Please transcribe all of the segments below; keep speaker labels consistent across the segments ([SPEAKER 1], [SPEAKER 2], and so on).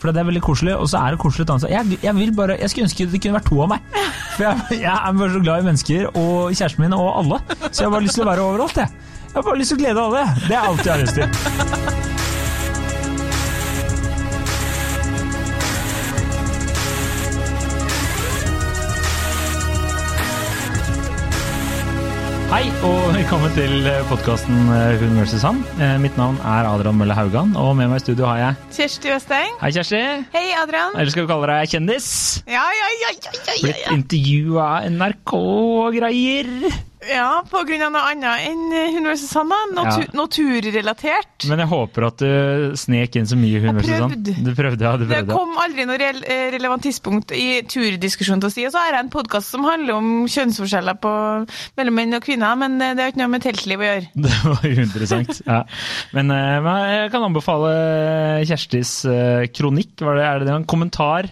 [SPEAKER 1] For det er veldig koselig, og så er det koselig et annet sted. Jeg, jeg, vil bare, jeg skulle ønske det kunne vært to av meg. For jeg, jeg er bare så glad i mennesker og kjæresten min og alle. Så jeg har bare lyst til å være overalt, jeg. Jeg har bare lyst til å glede alle. Det er alt jeg har lyst til. Hei og velkommen til podkasten Hun versus han. Eh, Mitt navn er Adrian Mølle Haugan, og med meg i studio har jeg
[SPEAKER 2] Kjersti Westeng.
[SPEAKER 1] Hei, Kjersti.
[SPEAKER 2] Hei, Adrian.
[SPEAKER 1] Eller skal vi kalle deg kjendis?
[SPEAKER 2] Ja, ja, ja, ja, ja, ja,
[SPEAKER 1] Blitt intervjua av NRK og greier.
[SPEAKER 2] Ja på grunn av noe annet enn eh, Hun versus han, da. Natu
[SPEAKER 1] Ja.
[SPEAKER 2] Naturrelatert.
[SPEAKER 1] Men jeg håper at du snek inn så mye Hun versus
[SPEAKER 2] prøvde.
[SPEAKER 1] Du prøvde, ja. Du prøvde.
[SPEAKER 2] Det kom aldri noe eh, relevant tidspunkt i turdiskusjonen til å si. Og så har jeg en podkast som handler om kjønnsforskjeller på, mellom menn og kvinner, men eh, det har ikke noe med teltliv å gjøre.
[SPEAKER 1] Det var interessant. Ja. Men, men jeg kan anbefale Kjerstis kronikk. Var det, er det en kommentar?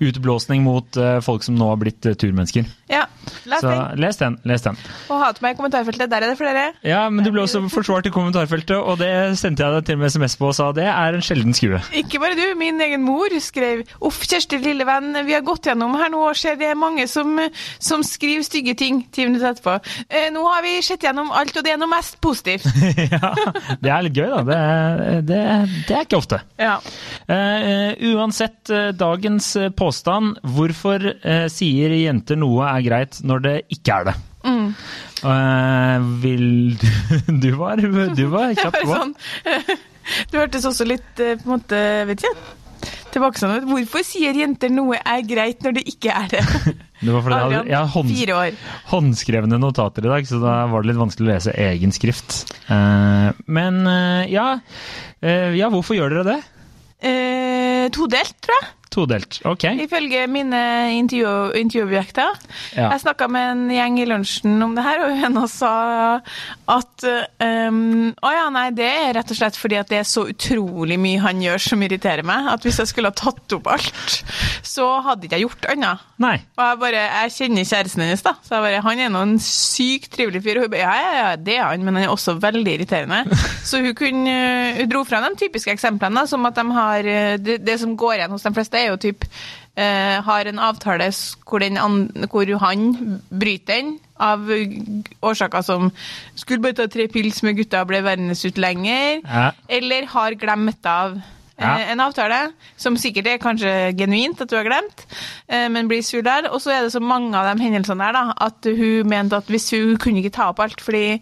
[SPEAKER 1] Utblåsning mot folk som nå har blitt turmennesker.
[SPEAKER 2] Ja,
[SPEAKER 1] Så les den. Les den.
[SPEAKER 2] Og hat meg i kommentarfeltet. Der er det flere.
[SPEAKER 1] Ja, men du ble også forsvart i kommentarfeltet, og det sendte jeg deg til med SMS på og sa det er en sjelden skue.
[SPEAKER 2] Ikke bare du, min egen mor skrev Uff, Kjersti lille venn, vi har gått gjennom her nå og ser det er mange som, som skriver stygge ting ti minutter etterpå. Eh, nå har vi sett gjennom alt, og det er noe mest positivt.
[SPEAKER 1] ja, det er litt gøy, da. Det, det, det er ikke ofte.
[SPEAKER 2] Ja.
[SPEAKER 1] Uh, uansett dagens påstand, hvorfor uh, sier jenter noe er greit når det ikke er det?
[SPEAKER 2] Mm.
[SPEAKER 1] Uh, vil du Du var, du var kjapp på.
[SPEAKER 2] sånn, du hørtes også litt eh, på en måte, vet ikke tilbakestående ut. Hvorfor sier jenter noe er greit når det ikke er det?
[SPEAKER 1] Det var fordi jeg hadde, jeg hadde hånd,
[SPEAKER 2] fire år.
[SPEAKER 1] håndskrevne notater i dag, så da var det litt vanskelig å lese egen skrift. Uh, men uh, ja, Uh, ja, hvorfor gjør dere det?
[SPEAKER 2] Todelt, tror jeg.
[SPEAKER 1] Todelt. Ok.
[SPEAKER 2] Ifølge mine intervju intervjuobjekter.
[SPEAKER 1] Ja.
[SPEAKER 2] Jeg snakka med en gjeng i lunsjen om det her, og hun sa at um, Å ja, nei, det er rett og slett fordi at det er så utrolig mye han gjør som irriterer meg, at hvis jeg skulle ha tatt opp alt, så hadde ikke jeg gjort annet.
[SPEAKER 1] Nei.
[SPEAKER 2] Og jeg bare, jeg kjenner kjæresten hennes, da. Så jeg bare, han er nå en sykt trivelig fyr. Og hun bare, ja, ja, ja, det er han, men han er også veldig irriterende. Så hun kunne, hun dro fra de typiske eksemplene, som at de har, eh, det, det som går igjen hos de fleste er jo typ, eh, har en avtale hvor, den an, hvor han bryter den, av årsaker som skulle bare ta tre pils med gutta og ble værende ut lenger,
[SPEAKER 1] Ja.
[SPEAKER 2] eller har glemt av
[SPEAKER 1] Ja.
[SPEAKER 2] eh, en avtale, som sikkert er kanskje genuint at du har glemt, eh, men blir sur der. Og så er det så mange av de hendelsene der da, at hun mente at hvis hun kunne ikke ta opp alt, fordi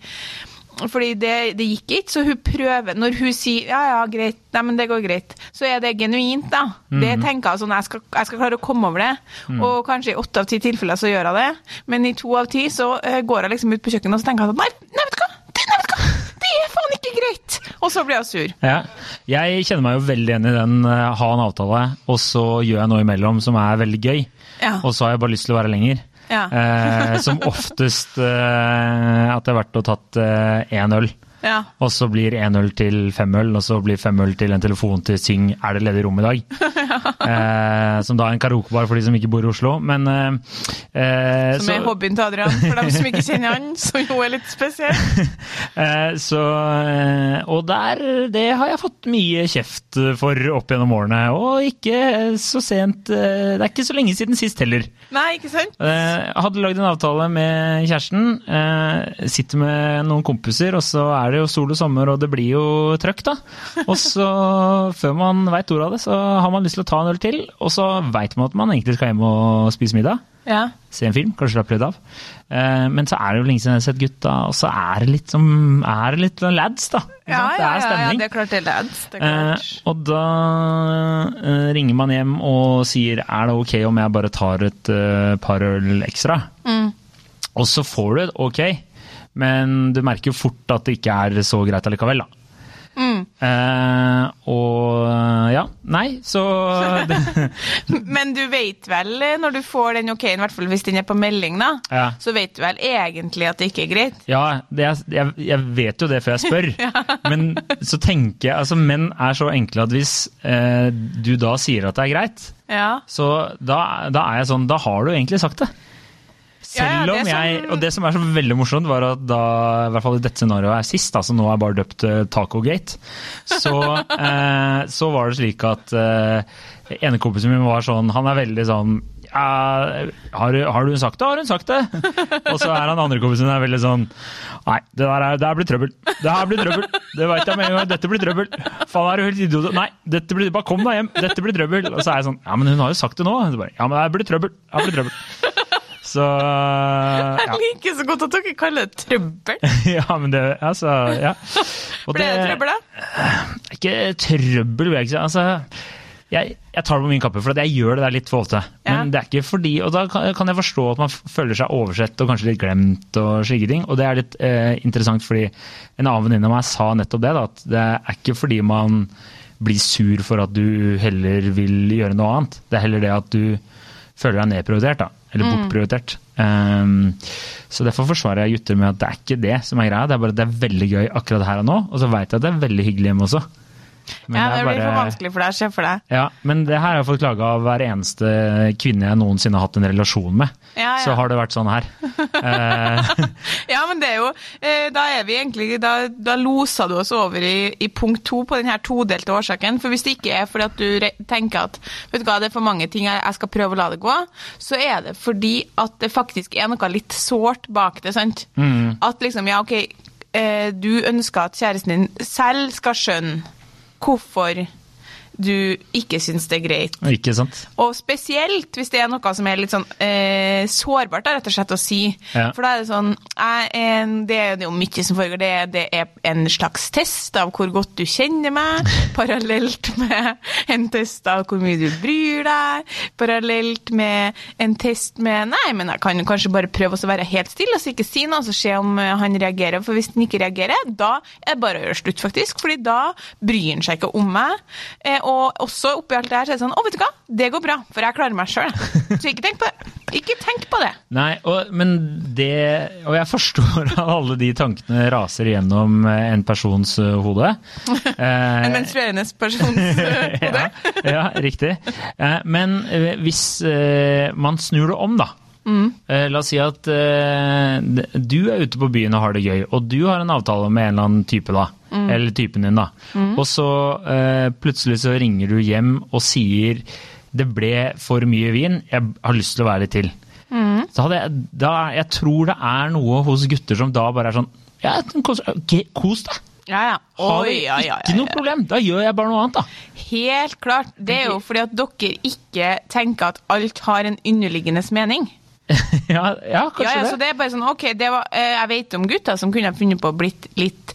[SPEAKER 2] fordi det, det gikk ikke, så hun prøver Når hun sier ja, ja, greit, nei, men det går greit, så er det genuint, da. Det tenker jeg sånn, jeg skal, jeg skal klare å komme over det. Og kanskje i åtte av ti tilfeller så gjør jeg det, men i to av ti så uh, går jeg liksom ut på kjøkkenet og så tenker jeg at nei, nei, vet du hva, det, nei, vet du hva, det er faen ikke greit! Og så blir jeg sur.
[SPEAKER 1] Ja. Jeg kjenner meg jo veldig igjen i den eh, ha en avtale, og så gjør jeg noe imellom som er veldig gøy.
[SPEAKER 2] Ja.
[SPEAKER 1] Og så har jeg bare lyst til å være lenger.
[SPEAKER 2] Ja.
[SPEAKER 1] Eh, som oftest eh, at det er verdt å tatt én øl.
[SPEAKER 2] Ja.
[SPEAKER 1] Og så blir én øl til fem øl, og så blir fem øl til en telefon til Syng 'Er det ledig rom i dag?' eh, som da er en karaokebar for de som ikke bor i Oslo. Men eh, eh,
[SPEAKER 2] Som er
[SPEAKER 1] så-
[SPEAKER 2] hobbyen til Adrian, for dem som ikke kjenner han, som jo er litt spesiell.
[SPEAKER 1] Eh, så, eh, og der, det har jeg fått mye kjeft for opp gjennom årene. Og ikke så sent eh, Det er ikke så lenge siden sist heller.
[SPEAKER 2] Nei, ikke sant?
[SPEAKER 1] Eh, hadde lagd en avtale med kjæresten. eh, Sitter med noen kompiser, og så er det jo sol og sommer, og det blir jo trøkk, da. Og så, før man veit ordet av det, så har man lyst til å ta en øl til. Og så veit man at man egentlig skal hjem og spise middag.
[SPEAKER 2] Ja.
[SPEAKER 1] Se en film, kanskje slappe litt av. Eh, Men så er det jo lenge siden jeg har sett gutta, og så er det litt som Er det litt lads, da.
[SPEAKER 2] Ja, ja,
[SPEAKER 1] det er
[SPEAKER 2] ja, ja, det er klart det er lads. Det er
[SPEAKER 1] Eh,
[SPEAKER 2] klart.
[SPEAKER 1] og da eh, ringer man hjem og sier er det ok om jeg bare tar et par øl ekstra?
[SPEAKER 2] Mm.
[SPEAKER 1] Og så får du et ok, men du merker jo fort at det ikke er så greit allikevel, da.
[SPEAKER 2] Mm.
[SPEAKER 1] Uh, og ja, nei, så
[SPEAKER 2] Men du vet vel, når du får den ok-en, i hvert fall hvis den er på melding, da,
[SPEAKER 1] Ja.
[SPEAKER 2] så vet du vel egentlig at det ikke er greit?
[SPEAKER 1] Ja, det jeg, jeg vet jo det før jeg spør. Men så tenker jeg altså Menn er så enkle at hvis uh, du da sier at det er greit,
[SPEAKER 2] Ja.
[SPEAKER 1] så da, da er jeg sånn Da har du egentlig sagt det. Selv om jeg, og det som er så veldig morsomt, var at da, i hvert fall i dette scenarioet er sist, som nå er bare døpt uh, Tacogate, så, uh, så var det slik at uh, ene kompisen min var sånn Han er veldig sånn Uh, har, har du sagt det, har hun sagt det? Og så er han andre kompisen er veldig sånn Nei, det der, er, det der blir trøbbel. Det her blir trøbbel. Det veit jeg med en gang. Dette blir trøbbel. Faen, er du helt idiot? Nei, dette blir, bare kom deg hjem. Dette blir trøbbel. Og så er jeg sånn Ja, men hun har jo sagt det nå. Bare, ja, men det blir trøbbel. Det blir trøbbel. Så ja.
[SPEAKER 2] Jeg liker så godt at dere kaller det trøbbel.
[SPEAKER 1] ja, men det Altså, ja. Og
[SPEAKER 2] Ble det trøbbel, da?
[SPEAKER 1] Ikke trøbbel, vil jeg ikke si. Altså, jeg, jeg tar det på min kappe, for jeg gjør det der litt for ofte.
[SPEAKER 2] Ja.
[SPEAKER 1] Men det er ikke fordi Og da kan, kan jeg forstå at man føler seg oversett og kanskje litt glemt og slike ting. Og det er litt eh, interessant, fordi en annen venninne av meg sa nettopp det. Da, at det er ikke fordi man blir sur for at du heller vil gjøre noe annet. Det er heller det at du føler deg nedprioritert, da. Eller
[SPEAKER 2] Mm.
[SPEAKER 1] bortprioritert. Um, så derfor forsvarer jeg gutter med at det er ikke det som er greia. Det er bare at det er veldig gøy akkurat her og nå, og så veit jeg at det er veldig hyggelig hjemme også. Men
[SPEAKER 2] ja,
[SPEAKER 1] det
[SPEAKER 2] blir for vanskelig for deg, se for deg.
[SPEAKER 1] ja, men det her har jeg fått klage av hver eneste kvinne jeg noensinne har hatt en relasjon med.
[SPEAKER 2] Ja, ja.
[SPEAKER 1] Så har det vært sånn her. Eh,
[SPEAKER 2] Ja, men det er jo eh, Da er vi egentlig Da, da losa du oss over i, i punkt to på den her todelte årsaken. For hvis det ikke er fordi at du tenker at vet du hva, det er for mange ting jeg, skal prøve å la det gå, så er det fordi at det faktisk er noe litt sårt bak det. sant? At liksom, ja, ok, eh, du ønsker at kjæresten din selv skal skjønne hvorfor du ikke syns det er greit.
[SPEAKER 1] ikke sant?
[SPEAKER 2] Og spesielt hvis det er noe som er litt sånn eh, sårbart, da, rett og slett, å si.
[SPEAKER 1] Ja.
[SPEAKER 2] For da er det sånn er en, Det er jo mye som foregår. Det, det er en slags test av hvor godt du kjenner meg, parallelt med en test av hvor mye du bryr deg, parallelt med en test med Nei, men jeg kan kanskje bare prøve å være helt stille og så ikke si noe, og se om eh, han reagerer. For hvis han ikke reagerer, da er det bare å gjøre slutt, faktisk. fordi da bryr han seg ikke om meg. Eh, og også oppi alt det her så er det sånn Å, vet du hva, det går bra, for jeg klarer meg sjøl. Så ikke tenk på det. Ikke tenk på det.
[SPEAKER 1] Nei, og, men det Og jeg forstår at alle de tankene raser gjennom eh, en persons eh, hode. Eh,
[SPEAKER 2] En menstruerende persons hode.
[SPEAKER 1] ja, ja, riktig. Men hvis man snur det om, da. Eh, La oss si at eh, du er ute på byen og har det gøy, og du har en avtale med en eller annen type, da. Eller typen din, da. Og så eh, plutselig så ringer du hjem og sier det ble for mye vin, jeg har lyst til å være litt til. Så hadde jeg, da, jeg tror det er noe hos gutter som da bare er sånn ja, kos, okay, kos deg!
[SPEAKER 2] Ja, ja.
[SPEAKER 1] Har
[SPEAKER 2] Oi, ja, ja,
[SPEAKER 1] ikke noe problem? Da gjør jeg bare noe annet, da.
[SPEAKER 2] Helt klart. Det er jo fordi at dere ikke tenker at alt har en underliggende mening.
[SPEAKER 1] ja, ja, kanskje
[SPEAKER 2] Ja, ja,
[SPEAKER 1] det.
[SPEAKER 2] så det er bare sånn, ok, det var, eh, Jeg vet om gutter som kunne ha funnet på å blitt litt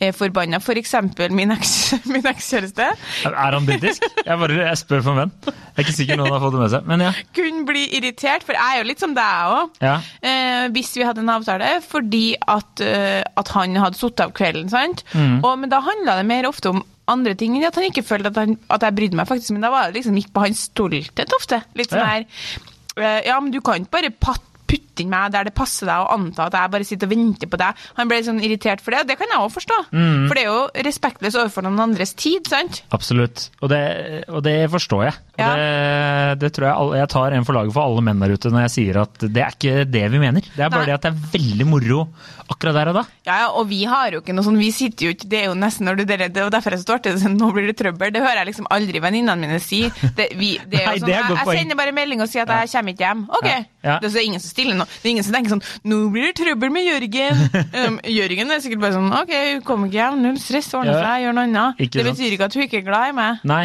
[SPEAKER 2] eh, forbanna. For eksempel min eks- ekskjæreste
[SPEAKER 1] Er han britisk? Jeg, bare, jeg spør for en venn. Jeg er ikke sikker noen har fått det med seg. Men ja.
[SPEAKER 2] kunne bli irritert, for jeg er jo litt som deg òg.
[SPEAKER 1] Ja.
[SPEAKER 2] Eh, hvis vi hadde en avtale, fordi at, eh, at han hadde sittet av kvelden. sant?
[SPEAKER 1] Mm.
[SPEAKER 2] Og, men da handla det mer ofte om andre ting enn at han ikke følte at, han, at jeg brydde meg, faktisk. Men da var det liksom gikk på hans stolthet ofte. Litt sånn
[SPEAKER 1] Ja.
[SPEAKER 2] her Ja, men du kan ikke bare pat, putte inn meg der det passer deg, og anta at jeg bare sitter og venter på deg. Han ble sånn irritert for det, og det kan jeg òg forstå.
[SPEAKER 1] Mm.
[SPEAKER 2] For det er jo respektløst overfor noen andres tid, sant?
[SPEAKER 1] Absolutt. Og det, og det forstår jeg.
[SPEAKER 2] Ja.
[SPEAKER 1] det, det tror jeg alle, Jeg tar en for laget for alle menn der ute når jeg sier at det er ikke det vi mener. Det er bare
[SPEAKER 2] Nei.
[SPEAKER 1] det at det er veldig moro akkurat der og da.
[SPEAKER 2] Ja, ja, og vi har jo ikke noe sånn, vi sitter jo ikke, det er jo nesten når du det, det og derfor er det så artig, sånn, nå blir det trøbbel, det hører jeg liksom aldri venninnene mine si. Det, vi, det er
[SPEAKER 1] Nei,
[SPEAKER 2] sånn,
[SPEAKER 1] det
[SPEAKER 2] jeg, jeg sender bare melding og sier at jeg kommer ikke hjem. Ok,
[SPEAKER 1] Ja, ja.
[SPEAKER 2] det er så ingen som stiller nå. Det er ingen som tenker sånn, nå blir det trøbbel med Jørgen. um, Jørgen er sikkert bare sånn, ok, hun kommer ikke hjem, null stress, Ordne
[SPEAKER 1] Ja.
[SPEAKER 2] seg, gjør noe annet. Det betyr ikke at hun ikke er glad i meg.
[SPEAKER 1] Nei.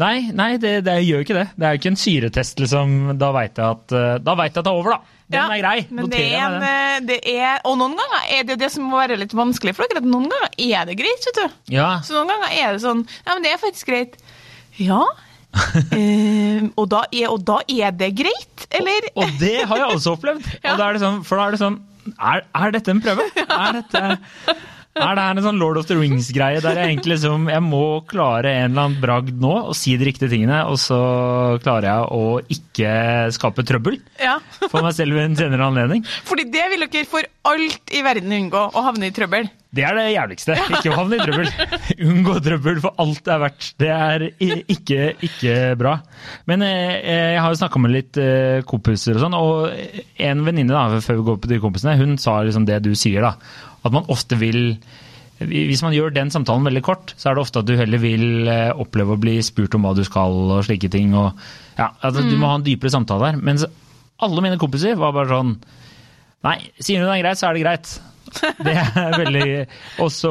[SPEAKER 1] Nei, nei det, det gjør ikke det. Det er jo ikke en syretest, liksom. Da veit jeg at eh, Da vet jeg at det er over, da. Den
[SPEAKER 2] Ja,
[SPEAKER 1] er grei.
[SPEAKER 2] Men det
[SPEAKER 1] Noterer
[SPEAKER 2] er, en,
[SPEAKER 1] den.
[SPEAKER 2] eh, det er, og noen ganger er det det som må være litt vanskelig for dere, at noen ganger er det greit, vet du.
[SPEAKER 1] Ja.
[SPEAKER 2] Så noen ganger er det sånn Ja, men det er faktisk greit. Ja. eh, og, da er, og da er det greit, eller?
[SPEAKER 1] Og det har jeg også opplevd.
[SPEAKER 2] Ja.
[SPEAKER 1] Og da det sånn, for da er det sånn er, er dette en prøve? Er dette Er det her en sånn Lord of the Rings-greie der jeg egentlig liksom Jeg må klare en eller annen bragd nå og si de riktige tingene, og så klarer jeg å ikke skape trøbbel
[SPEAKER 2] Ja.
[SPEAKER 1] for meg selv ved en senere anledning?
[SPEAKER 2] Fordi det vil dere for alt i verden unngå, å havne i trøbbel.
[SPEAKER 1] Det er det jævligste. Ikke å havne i trøbbel. Unngå trøbbel for alt det er verdt. Det er ikke, ikke bra. Men eh, jeg har jo snakka med litt eh, kompiser og sånn, og en venninne før vi går på de kompisene, hun sa liksom det du sier, da. At man ofte vil hvis man gjør den samtalen veldig kort, så er det ofte at du heller vil eh, oppleve å bli spurt om hva du skal og slike ting. Og, ja, at Du må ha en dypere samtale der. Mens alle mine kompiser var bare sånn Nei, sier du det er greit, så er det greit. Det er veldig Og så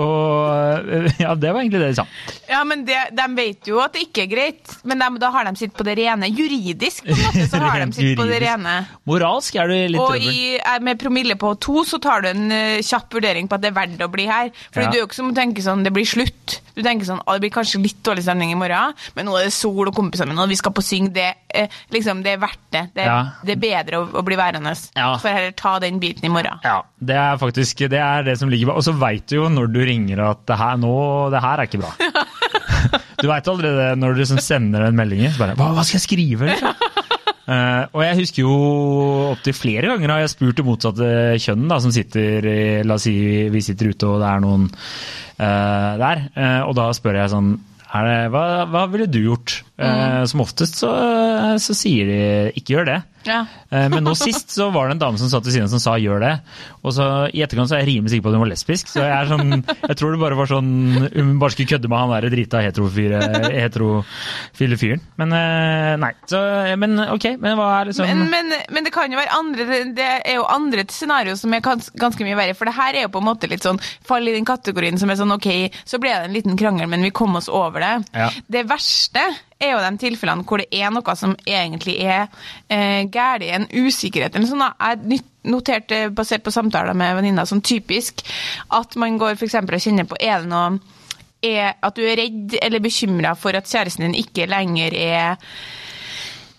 [SPEAKER 1] Ja, det var egentlig det de sa.
[SPEAKER 2] Ja, men det, De vet jo at det ikke er greit, men de, da har de sitt på det rene. Juridisk på en måte så har de sitt på det rene.
[SPEAKER 1] Moralsk er du litt
[SPEAKER 2] Og
[SPEAKER 1] trøbbel.
[SPEAKER 2] i, eh, med promille på to så tar du en eh, kjapp vurdering på at det er verdt å bli her. Fordi
[SPEAKER 1] Ja.
[SPEAKER 2] du er jo ikke som å tenke sånn det blir slutt. Du tenker sånn det blir kanskje litt dårlig stemning i morgen, men nå er det sol og kompisene mine, og vi skal på syng. Det, eh, liksom, det er verdt det. Det,
[SPEAKER 1] Ja.
[SPEAKER 2] det er bedre å, å bli værende.
[SPEAKER 1] Ja.
[SPEAKER 2] For heller ta den biten i morgen.
[SPEAKER 1] Ja, det er faktisk det, er det som ligger bak. Og så veit du jo når du ringer at det her, nå, det her er ikke bra. Du veit allerede når du liksom sender den meldingen. Så bare, hva, hva skal jeg skrive? Liksom? Eh, og jeg husker jo opptil flere ganger har jeg spurt det motsatte kjønn, da, som sitter i La oss si vi sitter ute og det er noen uh, der. Uh, og da spør jeg sånn er det, hva, hva ville du gjort? Eh, som oftest så, så sier de ikke gjør det.
[SPEAKER 2] Ja.
[SPEAKER 1] Eh, Men nå sist så var det en dame som satt ved siden av som sa 'gjør det'. Og så i etterkant så er jeg rimelig sikker på at hun var lesbisk. Så jeg er sånn Jeg tror det bare var sånn Hun bare skulle kødde med han der drita heterofile heterofile fyren. Men eh, nei. Så, men ok, men hva er liksom
[SPEAKER 2] Men, men, men det kan jo være andre det- Det er jo andre scenario som er ganske mye verre. For det her er jo på en måte litt sånn fall i den kategorien som er sånn ok, så ble det en liten krangel, men vi kom oss over det.
[SPEAKER 1] Ja.
[SPEAKER 2] Det verste er jo de tilfellene hvor det er noe som egentlig er eh, galt, en usikkerhet eller sånn. Jeg noterte, basert på samtaler med venninner, som typisk at man går eksempel og kjenner på er det noe er at du er redd eller bekymra for at kjæresten din ikke lenger er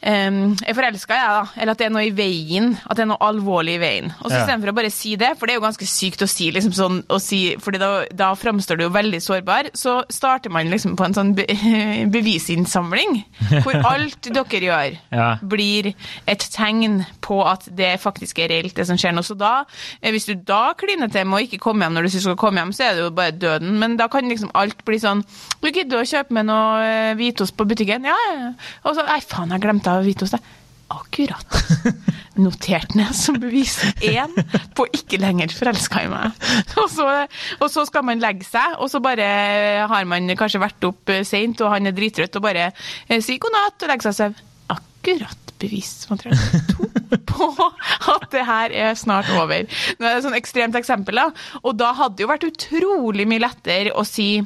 [SPEAKER 2] um, er forelska, jeg, da. Eller at det er noe i veien. At det er noe alvorlig i veien. Og så
[SPEAKER 1] Ja.
[SPEAKER 2] Istedenfor å bare si det, for det er jo ganske sykt å si, liksom sånn, å si fordi da, da framstår du jo veldig sårbar, så starter man liksom på en sånn be bevisinnsamling. Hvor alt dere gjør,
[SPEAKER 1] Ja.
[SPEAKER 2] blir et tegn på at det faktisk er reelt, det som skjer nå. Så da, eh, hvis du da kliner til med å ikke komme hjem når du syns du skal komme hjem, så er det jo bare døden. Men da kan liksom alt bli sånn Du gidder å kjøpe med noe eh, hvitost på butikken? Ja, ja. ja. Og så Nei, faen, jeg glemte av hos deg. Akkurat. Notert ned som bevis én på ikke lenger forelska i meg. Og så, og så skal man legge seg, og så bare har man kanskje vært opp eh, seint, og han er drittrøtt, og bare eh, sier god natt og legger seg og sover. Akkurat bevismateriale to på at det her er snart over. Nå er det et sånn ekstremt eksempel, da. Og da hadde det jo vært utrolig mye lettere å si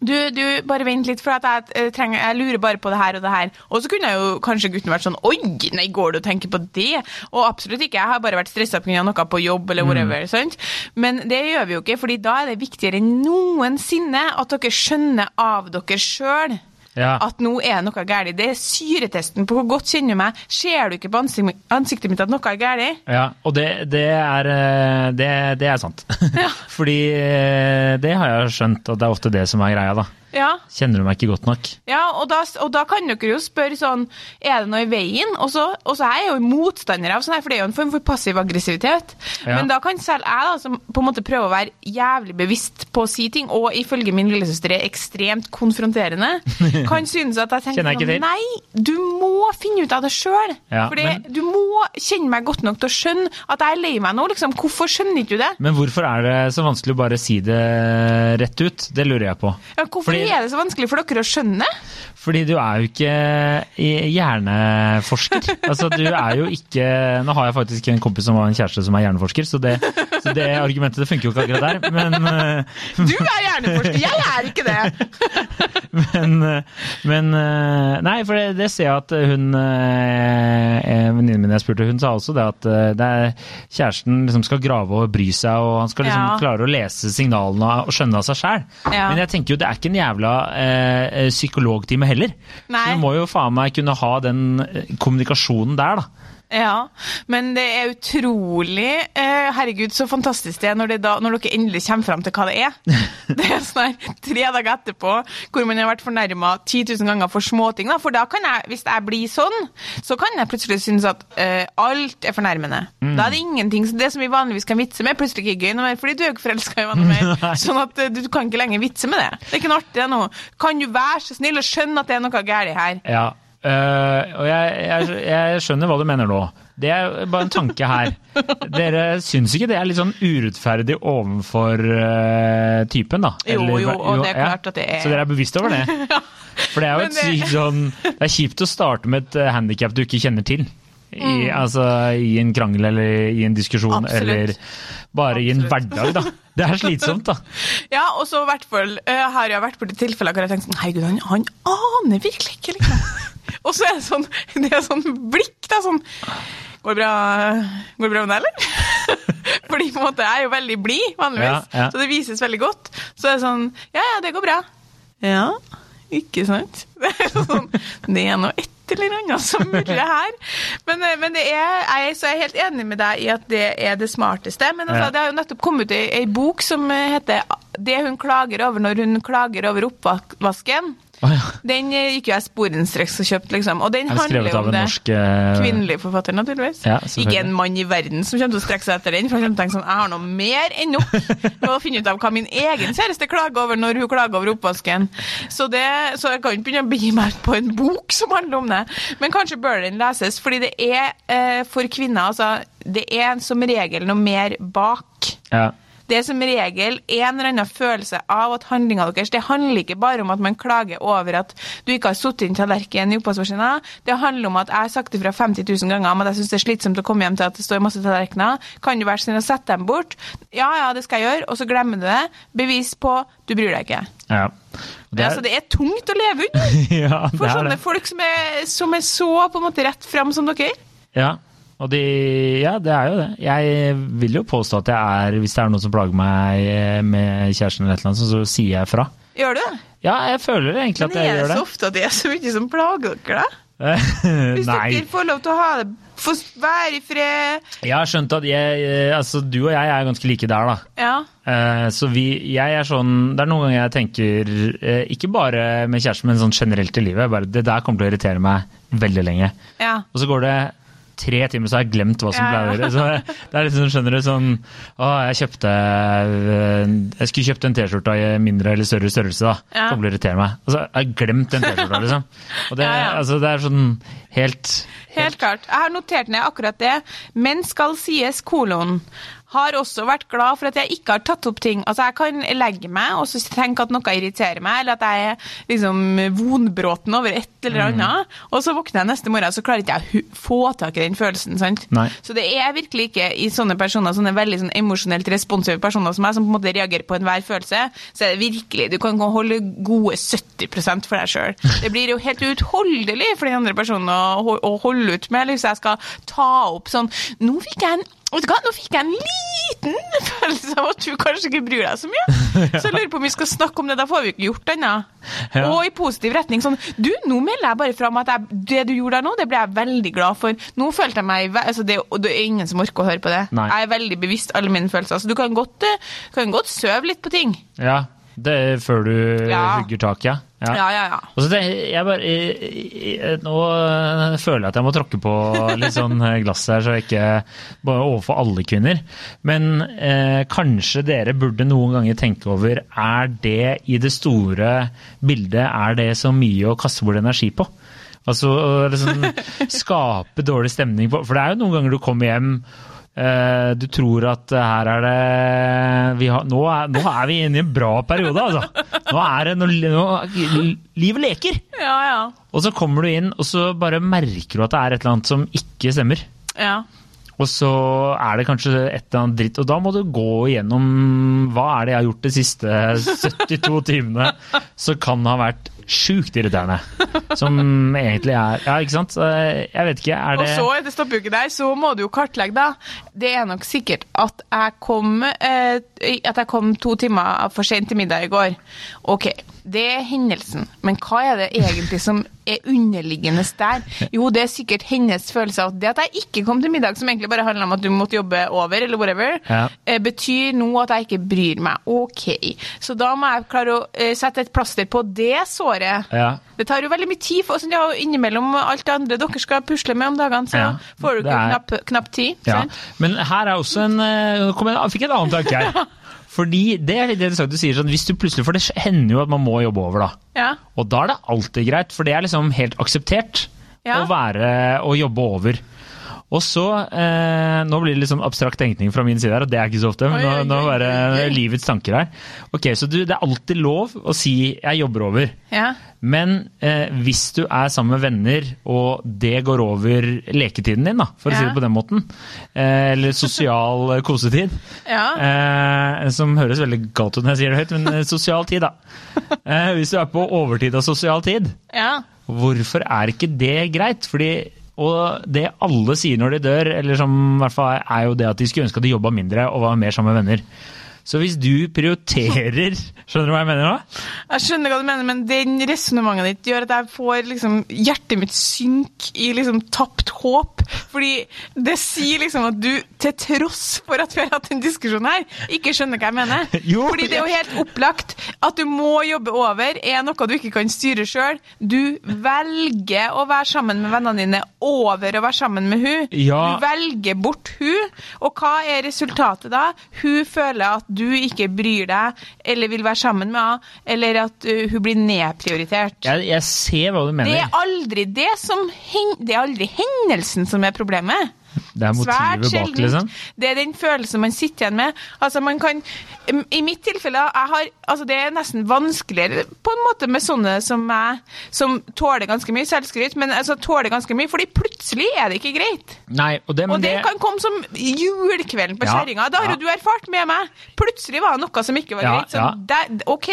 [SPEAKER 2] du, du, bare vent litt, for at jeg, eh, trenger, jeg lurer bare på det her og det her. Og så kunne jo kanskje gutten vært sånn Oi, nei, går du og tenker på det? Og absolutt ikke, jeg har bare vært stressa pga. noe på jobb eller whatever. sant? Men det gjør vi jo ikke, fordi da er det viktigere enn noensinne at dere skjønner av dere sjøl.
[SPEAKER 1] Ja.
[SPEAKER 2] At nå er noe galt. Det er syretesten på hvor godt kjenner du meg. Ser du ikke på ansiktet, mitt at noe er galt?
[SPEAKER 1] Ja, og det, det, er, eh, det, det er sant. Fordi eh, det har jeg skjønt, og det er ofte det som er greia, da.
[SPEAKER 2] Ja.
[SPEAKER 1] Kjenner du meg ikke godt nok?
[SPEAKER 2] Ja, og da, og da kan dere jo spørre sånn Er det noe i veien? Og så, og så er jeg jo motstander av sånn her, for det er jo en form for passiv aggressivitet.
[SPEAKER 1] Ja.
[SPEAKER 2] Men da kan selv jeg, da, som på en måte prøver å være jævlig bevisst på å si ting, og ifølge min lillesøster er ekstremt konfronterende, kan synes at jeg tenker
[SPEAKER 1] jeg
[SPEAKER 2] sånn Nei, du må finne ut av det sjøl.
[SPEAKER 1] Ja,
[SPEAKER 2] for
[SPEAKER 1] men-
[SPEAKER 2] du må kjenne meg godt nok til å skjønne at jeg er lei meg nå. Liksom. Hvorfor skjønner ikke du det?
[SPEAKER 1] Men hvorfor er det så vanskelig å bare si det rett ut? Det lurer jeg på.
[SPEAKER 2] Ja, hvorfor
[SPEAKER 1] Fordi-
[SPEAKER 2] er det så vanskelig for dere å skjønne?
[SPEAKER 1] Fordi du er jo ikke hjerneforsker. Altså, du er jo ikke Nå har jeg faktisk en kompis som har en kjæreste som er hjerneforsker, så det, så det argumentet det funker jo ikke akkurat der. Men, eh,
[SPEAKER 2] Du er hjerneforsker, jeg er ikke det!
[SPEAKER 1] men, eh, men eh, Nei, for det, det ser jeg at hun eh, Venninnen min jeg spurte, hun sa også det at eh, det er, kjæresten liksom skal grave og bry seg, og han skal liksom
[SPEAKER 2] Ja.
[SPEAKER 1] klare å lese signalene og skjønne av seg sjæl.
[SPEAKER 2] Ja.
[SPEAKER 1] Men jeg tenker jo det er ikke en jævla eh, psykologtime heller.
[SPEAKER 2] Nei.
[SPEAKER 1] Så du må jo faen meg kunne ha den eh, kommunikasjonen der, da.
[SPEAKER 2] Ja, men det er utrolig eh, Herregud, så fantastisk det er når, det da, når dere endelig kommer fram til hva det er. Det er sånn tre dager etterpå hvor man har vært fornærma 10 000 ganger for småting. Da. For da kan jeg, hvis jeg blir sånn, så kan jeg plutselig synes at eh, alt er fornærmende. Da er det ingenting Det som vi vanligvis kan vitse med, plutselig ikke gøy noe mer, fordi du er jo ikke forelska i hverandre mer. Sånn at eh, du kan ikke lenger vitse med det. Det er ikke noe artig det nå. Kan du være så snill og skjønne at det er noe galt her?
[SPEAKER 1] Ja, øh, og jeg, jeg, jeg skjønner hva du mener nå. Det er bare en tanke her. Dere syns ikke det er litt sånn urettferdig overfor uh, typen, da?
[SPEAKER 2] Jo, jo, og det er
[SPEAKER 1] ja.
[SPEAKER 2] klart at det er
[SPEAKER 1] Så dere er bevisst over det? For det er jo et sykt sånn Det er kjipt å starte med et handikap du ikke kjenner til. I, altså, I en krangel eller i en diskusjon
[SPEAKER 2] Mm. Absolutt.
[SPEAKER 1] eller bare i en hverdag, da. Det er slitsomt, da.
[SPEAKER 2] Ja, og så i hvert fall uh, har jeg vært borti tilfeller hvor jeg har tenkt sånn Herregud, han, han aner virkelig ikke, liksom. Og så er det sånn Det er sånn blikk, da, sånn Går det bra, går det bra med deg, eller? Fordi på en måte jeg er jo veldig blid, vanligvis,
[SPEAKER 1] Ja, ja.
[SPEAKER 2] så det vises veldig godt. Så er det sånn Ja, ja, det går bra. Ja, ikke sant? Det er sånn Det er noe et eller annet som murrer her. Men, eh, men det er, jeg, så jeg er helt enig med deg i at det er det smarteste. Men altså, det har jo nettopp kommet ut ei, bok som heter 'Det hun klager over når hun klager over oppvasken'.
[SPEAKER 1] Å, ja.
[SPEAKER 2] Den eh, gikk jo jeg sporenstreks og kjøpte, liksom. Og den
[SPEAKER 1] Er
[SPEAKER 2] handler jo om det.
[SPEAKER 1] norsk eh,
[SPEAKER 2] Kvinnelig forfatter, naturligvis.
[SPEAKER 1] Ja,
[SPEAKER 2] ikke en mann i verden som kommer til å strekke seg etter den. For han kommer til å tenke sånn, jeg har noe mer enn nok med å finne ut av hva min egen kjæreste klager over når hun klager over oppvasken. Så, det, så jeg kan ikke begynne å begi meg ut på en bok som handler om det. Men kanskje bør den leses, fordi det er eh, for kvinner altså, Det er som regel noe mer bak.
[SPEAKER 1] Ja.
[SPEAKER 2] Det er som regel en eller annen følelse av at handlinga deres Det handler ikke bare om at man klager over at du ikke har satt inn tallerkenen i oppvaskmaskina. Det handler om at jeg har sagt ifra 50 000 ganger om at jeg syns det er slitsomt å komme hjem til at det står masse tallerkener. Kan du være snill å sette dem bort? Ja, ja, det skal jeg gjøre. Og så glemmer du det. Bevis på du bryr deg ikke.
[SPEAKER 1] ja. Det
[SPEAKER 2] Det
[SPEAKER 1] er,
[SPEAKER 2] altså, det er tungt å leve under
[SPEAKER 1] ja, det
[SPEAKER 2] for sånne
[SPEAKER 1] det.
[SPEAKER 2] folk som er, som er så på en måte rett fram som dere.
[SPEAKER 1] Ja. Og de, ja, det er jo det. Jeg vil jo påstå at jeg er Hvis det er noe som plager meg eh, med kjæresten, eller annet, så, så sier jeg fra.
[SPEAKER 2] Gjør du det?
[SPEAKER 1] Ja, jeg føler egentlig at
[SPEAKER 2] Men
[SPEAKER 1] jeg
[SPEAKER 2] er
[SPEAKER 1] gjør
[SPEAKER 2] det
[SPEAKER 1] det.
[SPEAKER 2] så ofte at det er så mye som plager dere? da? Hvis dere får lov til å ha det, få være i fred
[SPEAKER 1] Jeg har skjønt at jeg, eh, altså, du og jeg er ganske like der, da.
[SPEAKER 2] Ja.
[SPEAKER 1] Eh, Så vi, jeg er sånn, Det er noen ganger jeg tenker, ikke bare med kjæresten, men sånn generelt i livet, bare det der kommer til å irritere meg veldig lenge.
[SPEAKER 2] ja.
[SPEAKER 1] Og så går det tre timer, så har jeg glemt hva som
[SPEAKER 2] Ja,
[SPEAKER 1] pleier. Så det er liksom, skjønner du, sånn Å, jeg kjøpte øh, Jeg skulle kjøpt en T-skjorte i mindre eller større størrelse, da.
[SPEAKER 2] Ja.
[SPEAKER 1] Kommer til å irritere meg. Altså, jeg har glemt den T-skjorta, liksom. Og det,
[SPEAKER 2] Ja, ja.
[SPEAKER 1] Altså, det er sånn helt
[SPEAKER 2] Helt klart. Jeg har notert ned akkurat det. Men skal sies kolon. Har også vært glad for at jeg ikke har tatt opp ting. Altså, jeg kan legge meg og så tenke at noe irriterer meg, eller at jeg er liksom vonbråten over et eller
[SPEAKER 1] Mm.
[SPEAKER 2] annet. Og så våkner jeg neste morgen, så klarer ikke jeg å få tak i den følelsen. sant?
[SPEAKER 1] Nei.
[SPEAKER 2] Så det er virkelig ikke i sånne personer, sånne veldig sånn emosjonelt responsive personer som meg, som på en måte reagerer på enhver følelse, så er det virkelig Du kan holde gode 70% for deg sjøl. Det blir jo helt uutholdelig for den andre personen å, holde ut med. Hvis jeg skal ta opp sånn Nå fikk jeg en Vet du hva, Nå fikk jeg en liten følelse av at du kanskje ikke bryr deg så mye. Så jeg lurer på om vi skal snakke om det. Da får vi ikke gjort annet.
[SPEAKER 1] Ja.
[SPEAKER 2] Og i positiv retning. Sånn Du, nå melder jeg bare fra om at jeg, det du gjorde der nå, det ble jeg veldig glad for. Nå følte jeg meg altså det, det er ingen som orker å høre på det.
[SPEAKER 1] Nei.
[SPEAKER 2] Jeg er veldig bevisst alle mine følelser. Så du kan godt, eh, kan godt søve litt på ting.
[SPEAKER 1] Ja, det er før du
[SPEAKER 2] Ja.
[SPEAKER 1] hugger tak, ja. ja.
[SPEAKER 2] Ja, ja, ja.
[SPEAKER 1] Og så det, jeg bare, jeg, jeg, nå føler jeg at jeg må tråkke på litt sånn glass her, så jeg ikke bare overfor alle kvinner. Men eh, kanskje dere burde noen ganger tenke over er det i det store bildet er det så mye å kaste bort energi på? Altså liksom skape dårlig stemning på For det er jo noen ganger du kommer hjem du tror at her er det vi har, nå, er, nå er vi inne i en bra periode, altså. Nå er det nå, nå, Livet leker!
[SPEAKER 2] Ja, ja.
[SPEAKER 1] Og så kommer du inn, og så bare merker du at det er et eller annet som ikke stemmer.
[SPEAKER 2] ja.
[SPEAKER 1] Og så er det kanskje et eller annet dritt, og da må du gå igjennom hva er det jeg har gjort de siste 72 timene som kan ha vært sjukt irriterende. Som egentlig er Ja, ikke sant? Jeg vet ikke, er det Og
[SPEAKER 2] så, det stopper jo ikke der, så må du jo kartlegge, da. Det er nok sikkert at jeg kom eh, at jeg kom to timer for sent til middag i går. Ok, det er hendelsen, men hva er det egentlig som er underliggende der? Jo, det er sikkert hennes følelse av at det at jeg ikke kom til middag, som egentlig bare handler om at du måtte jobbe over, eller whatever,
[SPEAKER 1] Ja.
[SPEAKER 2] eh, betyr nå at jeg ikke bryr meg. Ok, så da må jeg klare å eh, sette et plaster på det såret.
[SPEAKER 1] Ja.
[SPEAKER 2] Det tar jo veldig mye tid, for sånn, ja, innimellom alt det andre dere skal pusle med om dagene, så
[SPEAKER 1] Ja,
[SPEAKER 2] får du ikke
[SPEAKER 1] er-
[SPEAKER 2] knapp, knapp tid.
[SPEAKER 1] Ja. Men her er også en eh, kom jeg, jeg fikk en annen tanke her. Fordi det er litt interessant du sier sånn, hvis du plutselig, For det hender jo at man må jobbe over, da.
[SPEAKER 2] Ja.
[SPEAKER 1] Og da er det alltid greit, for det er liksom helt akseptert
[SPEAKER 2] Ja.
[SPEAKER 1] å være å jobbe over. Og så eh, Nå blir det litt sånn abstrakt tenkning fra min side her, og det er ikke så ofte. Men nå, nå det livets tanker her. Ok, Så du, det er alltid lov å si 'jeg jobber over'.
[SPEAKER 2] Ja.
[SPEAKER 1] Men eh, hvis du er sammen med venner, og det går over leketiden din, da, for å si det på den måten, eh, eller sosial eh, kosetid,
[SPEAKER 2] Ja.
[SPEAKER 1] eh, som høres veldig galt ut når jeg sier det høyt, men eh, sosial tid, da. Eh, hvis du er på overtid av sosial tid,
[SPEAKER 2] ja.
[SPEAKER 1] hvorfor er ikke det greit? Fordi og det alle sier når de dør, eller som i hvert fall er, jo det at de skulle ønske at de jobba mindre og var mer sammen med venner. Så hvis du prioriterer Skjønner du hva jeg mener nå?
[SPEAKER 2] Jeg skjønner hva du mener, men den resonnementet ditt gjør at jeg får liksom hjertet mitt synke i liksom tapt håp. Fordi det sier liksom at du, til tross for at vi har hatt en diskusjon her, ikke skjønner hva jeg mener.
[SPEAKER 1] Jo,
[SPEAKER 2] Fordi det er jo helt opplagt at du må jobbe over, er noe du ikke kan styre sjøl. Du velger å være sammen med vennene dine over å være sammen med hun.
[SPEAKER 1] Ja.
[SPEAKER 2] Du velger bort hun, og hva er resultatet da? Hun føler at du ikke bryr deg, eller vil være sammen med henne, eller at uh, hun blir nedprioritert.
[SPEAKER 1] Jeg, jeg ser hva du mener.
[SPEAKER 2] Det er aldri det som Det er aldri hendelsen som er problemet.
[SPEAKER 1] Det er motivet
[SPEAKER 2] Svært
[SPEAKER 1] bak, liksom.
[SPEAKER 2] Det er den følelsen man sitter igjen med. Altså man kan, I mitt tilfelle jeg har, altså det er nesten vanskeligere på en måte med sånne som meg, som tåler ganske mye selvskryt, men altså tåler ganske mye, fordi plutselig er det ikke greit.
[SPEAKER 1] Nei, og det, men
[SPEAKER 2] Og det
[SPEAKER 1] det,
[SPEAKER 2] kan komme som julekvelden på
[SPEAKER 1] Ja,
[SPEAKER 2] kjerringa. Da har
[SPEAKER 1] ja.
[SPEAKER 2] du erfart med meg. Plutselig var det noe som ikke var
[SPEAKER 1] Ja,
[SPEAKER 2] greit. Så
[SPEAKER 1] ja.
[SPEAKER 2] det, ok.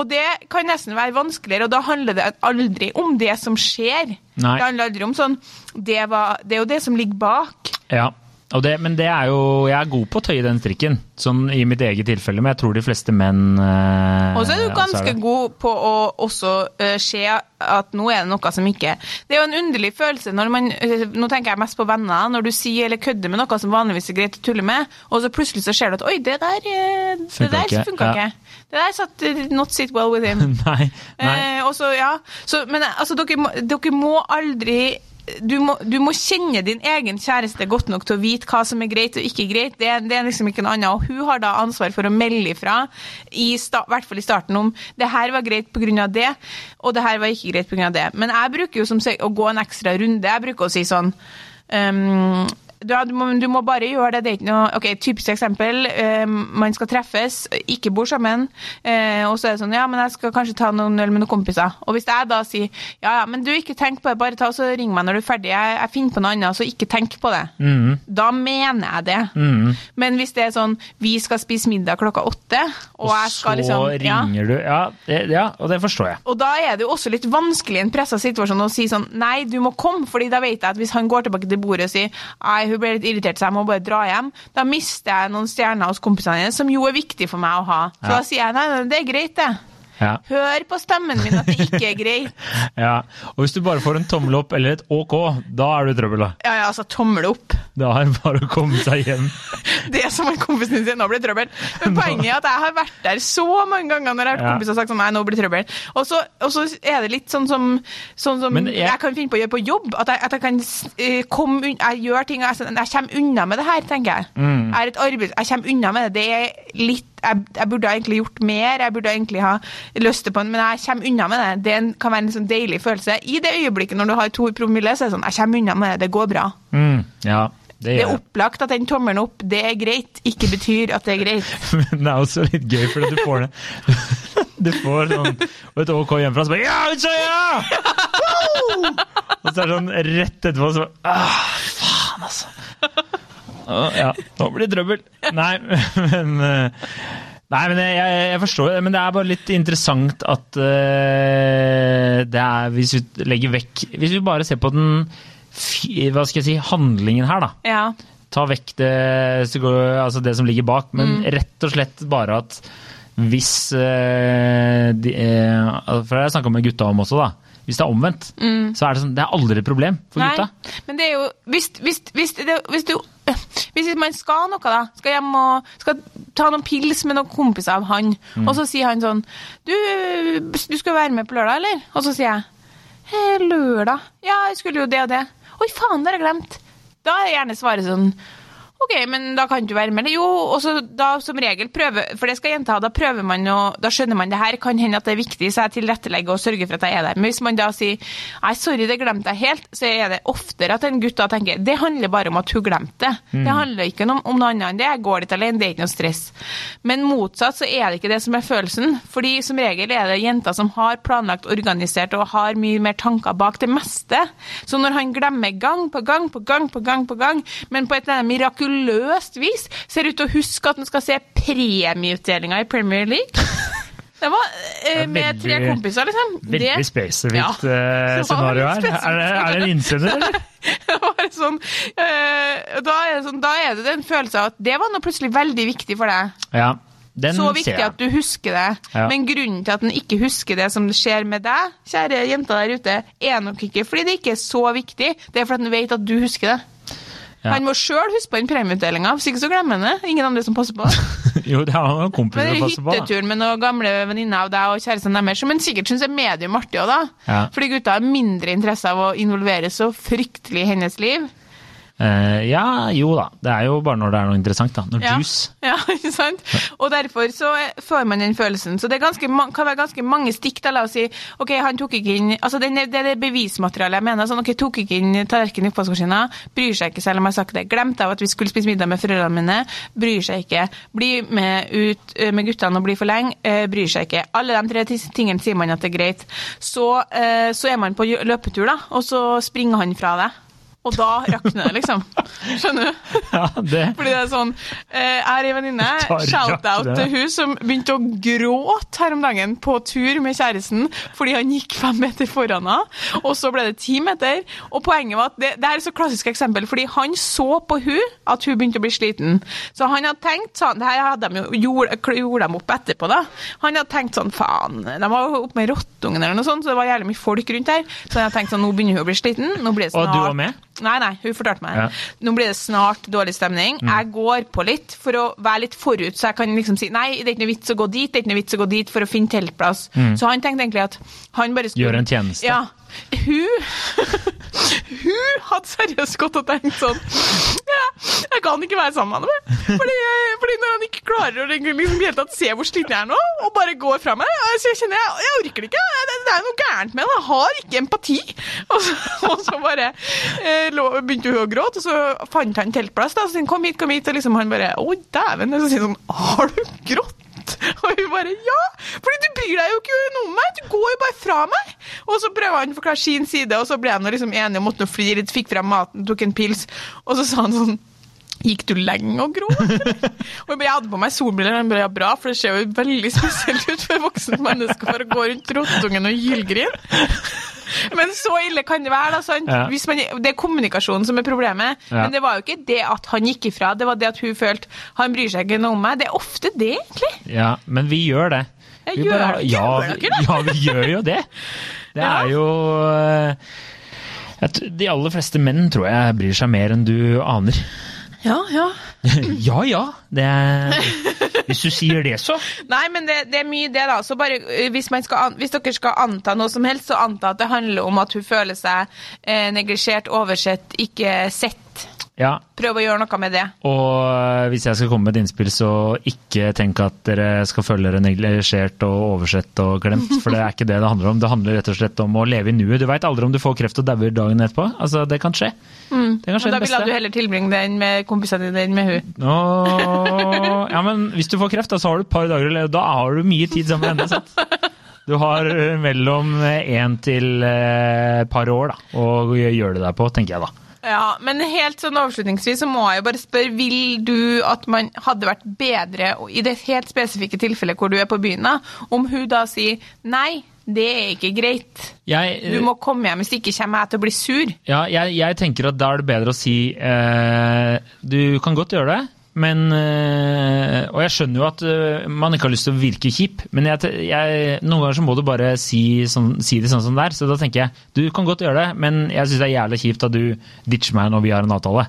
[SPEAKER 2] Og det kan nesten være vanskeligere, og da handler det aldri om det som skjer.
[SPEAKER 1] Nei.
[SPEAKER 2] Det handler aldri om sånn det, var, det er jo det som ligger bak.
[SPEAKER 1] Ja, det, men det er jo Jeg er god på å tøye den strikken, sånn i mitt eget tilfelle, men jeg tror de fleste menn eh,
[SPEAKER 2] Og så er du
[SPEAKER 1] også
[SPEAKER 2] ganske
[SPEAKER 1] er
[SPEAKER 2] god på å også uh, se at nå er det noe som ikke Det er jo en underlig følelse når man eh, Nå tenker jeg mest på venner. Når du sier eller kødder med noe som vanligvis er greit å tulle med, og så plutselig så ser du at oi, det der, eh, det
[SPEAKER 1] Funka
[SPEAKER 2] der
[SPEAKER 1] ikke,
[SPEAKER 2] funka
[SPEAKER 1] ja.
[SPEAKER 2] ikke. Det der satt not sit well with him.
[SPEAKER 1] Nei, nei.
[SPEAKER 2] Eh, og så, ja. Så, men altså, dere dere må aldri du må, du må kjenne din egen kjæreste godt nok til å vite hva som er greit og ikke greit. Det, det er liksom ikke noe annet. Og hun har da ansvar for å melde ifra, i hvert fall i starten, om det her var greit pga. det, og det her var ikke greit pga. det. Men jeg bruker jo som å gå en ekstra runde. Jeg bruker å si sånn ehm, du, du, må, du må bare gjøre det. det er ikke noe, ok, Typisk eksempel. eh, man skal treffes, ikke bor sammen. eh, og så er det sånn Ja, men jeg skal kanskje ta noen øl med noen kompiser. Og hvis jeg da sier ja, ja, men du, ikke tenk på det, bare ta og så ring meg når du er ferdig. Jeg, jeg finner på noe annet, så ikke tenk på det.
[SPEAKER 1] Mm.
[SPEAKER 2] Da mener jeg det. Men hvis det er sånn vi skal spise middag klokka åtte, og,
[SPEAKER 1] Og
[SPEAKER 2] jeg
[SPEAKER 1] så
[SPEAKER 2] skal liksom ja,
[SPEAKER 1] ringer du ja, det, ja, og det forstår jeg.
[SPEAKER 2] og da er det jo også litt vanskelig i en pressa situasjon å si sånn Nei, du må komme, fordi da vet jeg at hvis han går tilbake til bordet og sier Nei, hun ble litt irritert, så jeg må bare dra hjem, da mister jeg noen stjerner hos kompisene dine, som jo er viktig for meg å ha. Så
[SPEAKER 1] Ja.
[SPEAKER 2] da sier jeg nei, nei, det er greit, det.
[SPEAKER 1] Ja,
[SPEAKER 2] Hør på stemmen min at det ikke er greit.
[SPEAKER 1] ja. Og hvis du bare får en tommel opp eller et OK, da er du i trøbbel, da.
[SPEAKER 2] Ja, ja, altså tommel opp.
[SPEAKER 1] Da er det bare å komme seg hjem.
[SPEAKER 2] Det er som en kompis din sier, nå blir det trøbbel. Men poenget er at jeg har vært der så mange ganger når jeg har hørt
[SPEAKER 1] Ja.
[SPEAKER 2] kompiser sagt sånn, nei, nå blir det trøbbel. Og så, er det litt sånn som, sånn som jeg,
[SPEAKER 1] jeg-
[SPEAKER 2] kan finne på å gjøre på jobb. At jeg, at jeg kan uh, komme unna, jeg gjør ting, og jeg, jeg kommer unna med det her, tenker jeg.
[SPEAKER 1] Mm.
[SPEAKER 2] Jeg er et arbeid, jeg kommer unna med det. Det er litt, jeg, jeg burde egentlig gjort mer, jeg burde egentlig ha lyst på den, men jeg kommer unna med det. Det kan være en sånn deilig følelse. I det øyeblikket når du har to promille, så er det sånn, jeg kommer unna med det, det går bra.
[SPEAKER 1] Mm, ja, det
[SPEAKER 2] Det er opplagt at den tommelen opp, det er greit, ikke betyr at det er greit.
[SPEAKER 1] Men det er også litt gøy, for du får det Du får sånn og et OK hjemmefra, så bare Ja, Utsøya! Og så er det sånn rett etterpå, så bare ah, Faen, altså. Ja, nå blir det trøbbel. Nei, men eh, Nei, men jeg, jeg, forstår det, men det er bare litt interessant at eh, det er Hvis vi legger vekk Hvis vi bare ser på den Hva skal jeg si Handlingen her, da.
[SPEAKER 2] Ja.
[SPEAKER 1] ta vekk det, altså det som ligger bak, men rett og slett bare at hvis eh, de, For det har jeg snakka med gutta om også, da. Hvis det er omvendt, så er det sånn Det er aldri et problem for
[SPEAKER 2] Nei,
[SPEAKER 1] gutta.
[SPEAKER 2] men det er jo Hvis, hvis, hvis, det, hvis du hvis man skal noe, da, skal hjem og skal ta noen pils med noen kompiser av han, og så sier han sånn du, du skal være med på lørdag, eller? Og så sier jeg «Eh, lørdag? Ja, jeg skulle jo det og det. Oi, faen, det har jeg glemt. Da er gjerne svaret sånn Ok, men da kan du være med. Jo, og så da som regel prøve, for det skal jenta ha, da prøver man å, da skjønner man det her kan hende at det er viktig, så jeg tilrettelegger og sørger for at jeg er der. Men hvis man da sier nei, sorry, det glemte jeg helt, så er det oftere at en gutt da tenker det handler bare om at hun glemte det. Det handler ikke om, om noe annet enn det. Jeg går dit alene, det er ikke noe stress. Men motsatt så er det ikke det som er følelsen, fordi som regel er det jenter som har planlagt, organisert og har mye mer tanker bak det meste. Så når han glemmer gang på gang på gang på gang på gang, men på et eller annet mirakuløst vis ser ut til å huske at han skal se premieutdelinga i Premier League. Det var eh, med tre kompiser, liksom.
[SPEAKER 1] Veldig
[SPEAKER 2] Det-
[SPEAKER 1] spesifikt
[SPEAKER 2] Ja.
[SPEAKER 1] eh, scenario her. Er det, er det en innsender, eller?
[SPEAKER 2] det var sånn, eh, da, er det sånn, da er det den følelsen av at det var nå plutselig veldig viktig for deg.
[SPEAKER 1] Ja, den
[SPEAKER 2] Så viktig at du husker det.
[SPEAKER 1] Ja.
[SPEAKER 2] Men grunnen til at den ikke husker det som skjer med deg, kjære jenta der ute, er nok ikke fordi det ikke er så viktig, det er fordi den vet at du husker det.
[SPEAKER 1] Ja.
[SPEAKER 2] Han må sjøl huske på den premieutdelinga, hvis ikke så glemmer han det. Ingen andre som passer på.
[SPEAKER 1] Jo, det har noen kompiser
[SPEAKER 2] som
[SPEAKER 1] å
[SPEAKER 2] er
[SPEAKER 1] passe på.
[SPEAKER 2] hytteturen med noen gamle venninner av deg og kjæresten deres, som en sikkert syns er medium artig òg, da.
[SPEAKER 1] Ja.
[SPEAKER 2] Fordi gutta har mindre interesse av å involvere så fryktelig i hennes liv.
[SPEAKER 1] Eh, ja, jo da. Det er jo bare når det er noe interessant, da. Når
[SPEAKER 2] Ja.
[SPEAKER 1] juice.
[SPEAKER 2] Ja, ikke sant? Og derfor så får man den følelsen. Så det ganske, kan være ganske mange stikk. da, La oss si ok, han tok ikke inn altså Det er det bevismaterialet jeg mener. sånn, ok, Tok ikke inn tallerkenen i oppvaskmaskina, bryr seg ikke selv om jeg har sagt det. Glemte av at vi skulle spise middag med foreldrene mine, bryr seg ikke. Bli med ut eh, med guttene og bli for lenge, eh, bryr seg ikke. Alle de tre tingene sier man at det er greit. Så, så er man på løpetur, da, og så springer han fra deg. Og da rakner det, liksom. Skjønner du?
[SPEAKER 1] Ja, det
[SPEAKER 2] Fordi det er sånn eh, Jeg har ei venninne, shout-out til hun som begynte å gråte her om dagen på tur med kjæresten fordi han gikk fem meter foran henne, og så ble det ti meter. Og poenget var at det, det er et så klassisk eksempel, fordi han så på hun at hun begynte å bli sliten. Så han hadde tenkt sånn Det her de jo gjorde, gjorde de opp etterpå, da. Han hadde tenkt sånn faen, de var jo oppe med rottungen eller noe sånt, så det var jævlig mye folk rundt her. Så han hadde tenkt sånn nå begynner hun å bli sliten, nå blir det
[SPEAKER 1] Og du var med?
[SPEAKER 2] Nei, nei, hun fortalte meg.
[SPEAKER 1] Ja.
[SPEAKER 2] Nå blir det snart dårlig stemning.
[SPEAKER 1] Mm.
[SPEAKER 2] Jeg går på litt for å være litt forut, så jeg kan liksom si nei, det er ikke noe vits å gå dit, det er ikke noe vits å gå dit for å finne teltplass. Så han tenkte egentlig at han bare skulle
[SPEAKER 1] Mm. Gjøre en tjeneste.
[SPEAKER 2] Ja. Hun Hun hadde seriøst gått og tenkt sånn ja, Jeg kan ikke være sammen med ham. Fordi, fordi når han ikke klarer å liksom, se hvor sliten jeg er nå, og bare går fra meg Så jeg kjenner jeg, jeg orker det ikke. Det, det er noe gærent med ham. Jeg har ikke empati. Og så, og så bare eh, lå, begynte hun å gråte, og så fant han teltplass. da, så han kom hit, kom hit, og liksom han bare Å, dæven. Og så sier han sånn Har du grått? Og hun bare Ja, fordi du bryr deg jo ikke noe om meg, du går jo bare fra meg. Og så prøver han å forklare sin side, og så ble han liksom enig og måtte nå fly litt, fikk frem maten, tok en pils, og så sa han sånn Gikk du lenge og gro? Og jeg hadde på meg solbriller, og bare ja, bra, for det ser jo veldig spesielt ut for voksne mennesker menneske for å gå rundt rottungen og hylgrine. Men så ille kan det være. da, sant?
[SPEAKER 1] Ja.
[SPEAKER 2] Man, det er kommunikasjonen som er problemet.
[SPEAKER 1] Ja.
[SPEAKER 2] Men det var jo ikke det at han gikk ifra, det var det at hun følte han bryr seg ikke noe om meg. Det er ofte det, egentlig.
[SPEAKER 1] Ja, men vi gjør det.
[SPEAKER 2] Jeg
[SPEAKER 1] Vi
[SPEAKER 2] gjør
[SPEAKER 1] bare-
[SPEAKER 2] det.
[SPEAKER 1] ja, vi- ja, vi gjør jo det. Det er jo eh, De aller fleste menn tror jeg bryr seg mer enn du aner.
[SPEAKER 2] Ja, ja.
[SPEAKER 1] Ja ja, det Hvis du sier det, så.
[SPEAKER 2] Nei, men det, det er mye det, da. Så bare, eh, hvis, man skal, hvis dere skal anta noe som helst, så anta at det handler om at hun føler seg eh, neglisjert, oversett, ikke sett.
[SPEAKER 1] Ja,
[SPEAKER 2] Prøv å gjøre noe med det.
[SPEAKER 1] Og eh, hvis jeg skal komme med et innspill, så ikke tenk at dere skal føle dere neglisjert og oversett og glemt, for det er ikke det det handler om. Det handler rett og slett om å leve i nuet. Du veit aldri om du får kreft og dauer dagen etterpå. Altså, det kan skje. Det kan skje
[SPEAKER 2] Mm. da ville du heller tilbringe den med kompisene dine enn med hun.
[SPEAKER 1] Nå, ja, men hvis du får kreft, da, så har du et par dager, å leve. da har du mye tid sammen med henne. sant? Du har eh, mellom én til et par år da, å gjøre det der på, tenker jeg da.
[SPEAKER 2] Ja, men helt sånn avslutningsvis så må jeg jo bare spørre, vil du at man hadde vært bedre i det helt spesifikke tilfellet hvor du er på byen, da, om hun da sier nei, Det er ikke greit.
[SPEAKER 1] Jeg,
[SPEAKER 2] Du må komme hjem, hvis ikke kommer jeg til å bli sur.
[SPEAKER 1] Ja, jeg, jeg tenker at da er det bedre å si eh, Du kan godt gjøre det, men eh, Og jeg skjønner jo at eh, man ikke har lyst til å virke kjip, men jeg, jeg, noen ganger så må du bare si, sånn, si det sånn som det er. Så da tenker jeg du kan godt gjøre det, men jeg syns det er jævlig kjipt at du ditcher meg når vi har en avtale.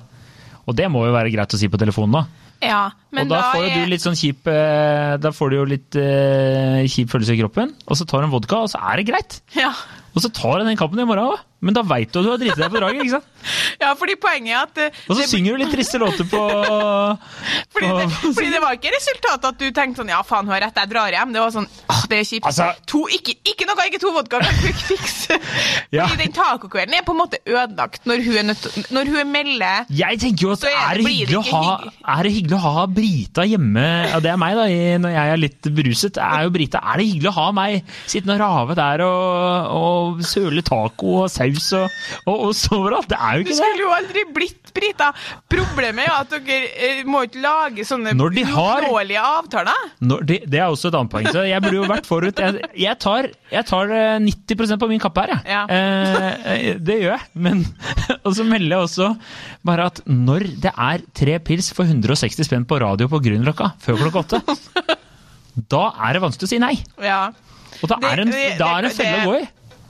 [SPEAKER 1] Og det må jo være greit å si på telefonen nå.
[SPEAKER 2] Ja, men
[SPEAKER 1] og da, får jo du litt sånn kjip eh, Da får du jo litt uh, kjip følelse i kroppen, og så tar du en vodka, og så er det greit.
[SPEAKER 2] Ja.
[SPEAKER 1] Og så tar du den kampen i morgen òg, men da veit du at du har driti deg på draget. ikke sant?
[SPEAKER 2] ja, fordi poenget er at eh,
[SPEAKER 1] Og så
[SPEAKER 2] det-
[SPEAKER 1] synger du litt triste låter på,
[SPEAKER 2] Fordi det, fordi det var ikke resultatet at du tenkte sånn Ja, faen, hun har rett, jeg drar hjem. Det var sånn Åh, det er kjipt.
[SPEAKER 1] Altså-
[SPEAKER 2] to, ikke, ikke noe, ikke to vodka, men quick fix.
[SPEAKER 1] Ja.
[SPEAKER 2] Fordi den tacokvelden er på en måte ødelagt når hun, er nødt, når hun melder
[SPEAKER 1] Jeg tenker jo at
[SPEAKER 2] er
[SPEAKER 1] er det, hyggelig ha, er det hyggelig å ha Brita hjemme ja, Det er meg, da, i- når jeg er litt beruset. Er jo Brita, er det hyggelig å ha meg sittende og rave der og, og søle taco og saus og, og, og så overalt? Det er jo ikke det.
[SPEAKER 2] Du skulle jo aldri blitt Brita. Problemet er jo at dere eh, må ikke lage sånne uoppnåelige avtaler.
[SPEAKER 1] Når, det, er også et annet poeng. Så jeg burde jo vært forut. Jeg, jeg tar, jeg tar eh, 90% på min kappe her, jeg.
[SPEAKER 2] Ja.
[SPEAKER 1] Eh, eh, det gjør jeg. Men Og så melder jeg også bare at når det er tre pils for 160 spenn på radio på Grünerløkka før klokka åtte, da er det vanskelig å si nei.
[SPEAKER 2] Ja.
[SPEAKER 1] Og da er det en,
[SPEAKER 2] det-
[SPEAKER 1] det en felle å gå i.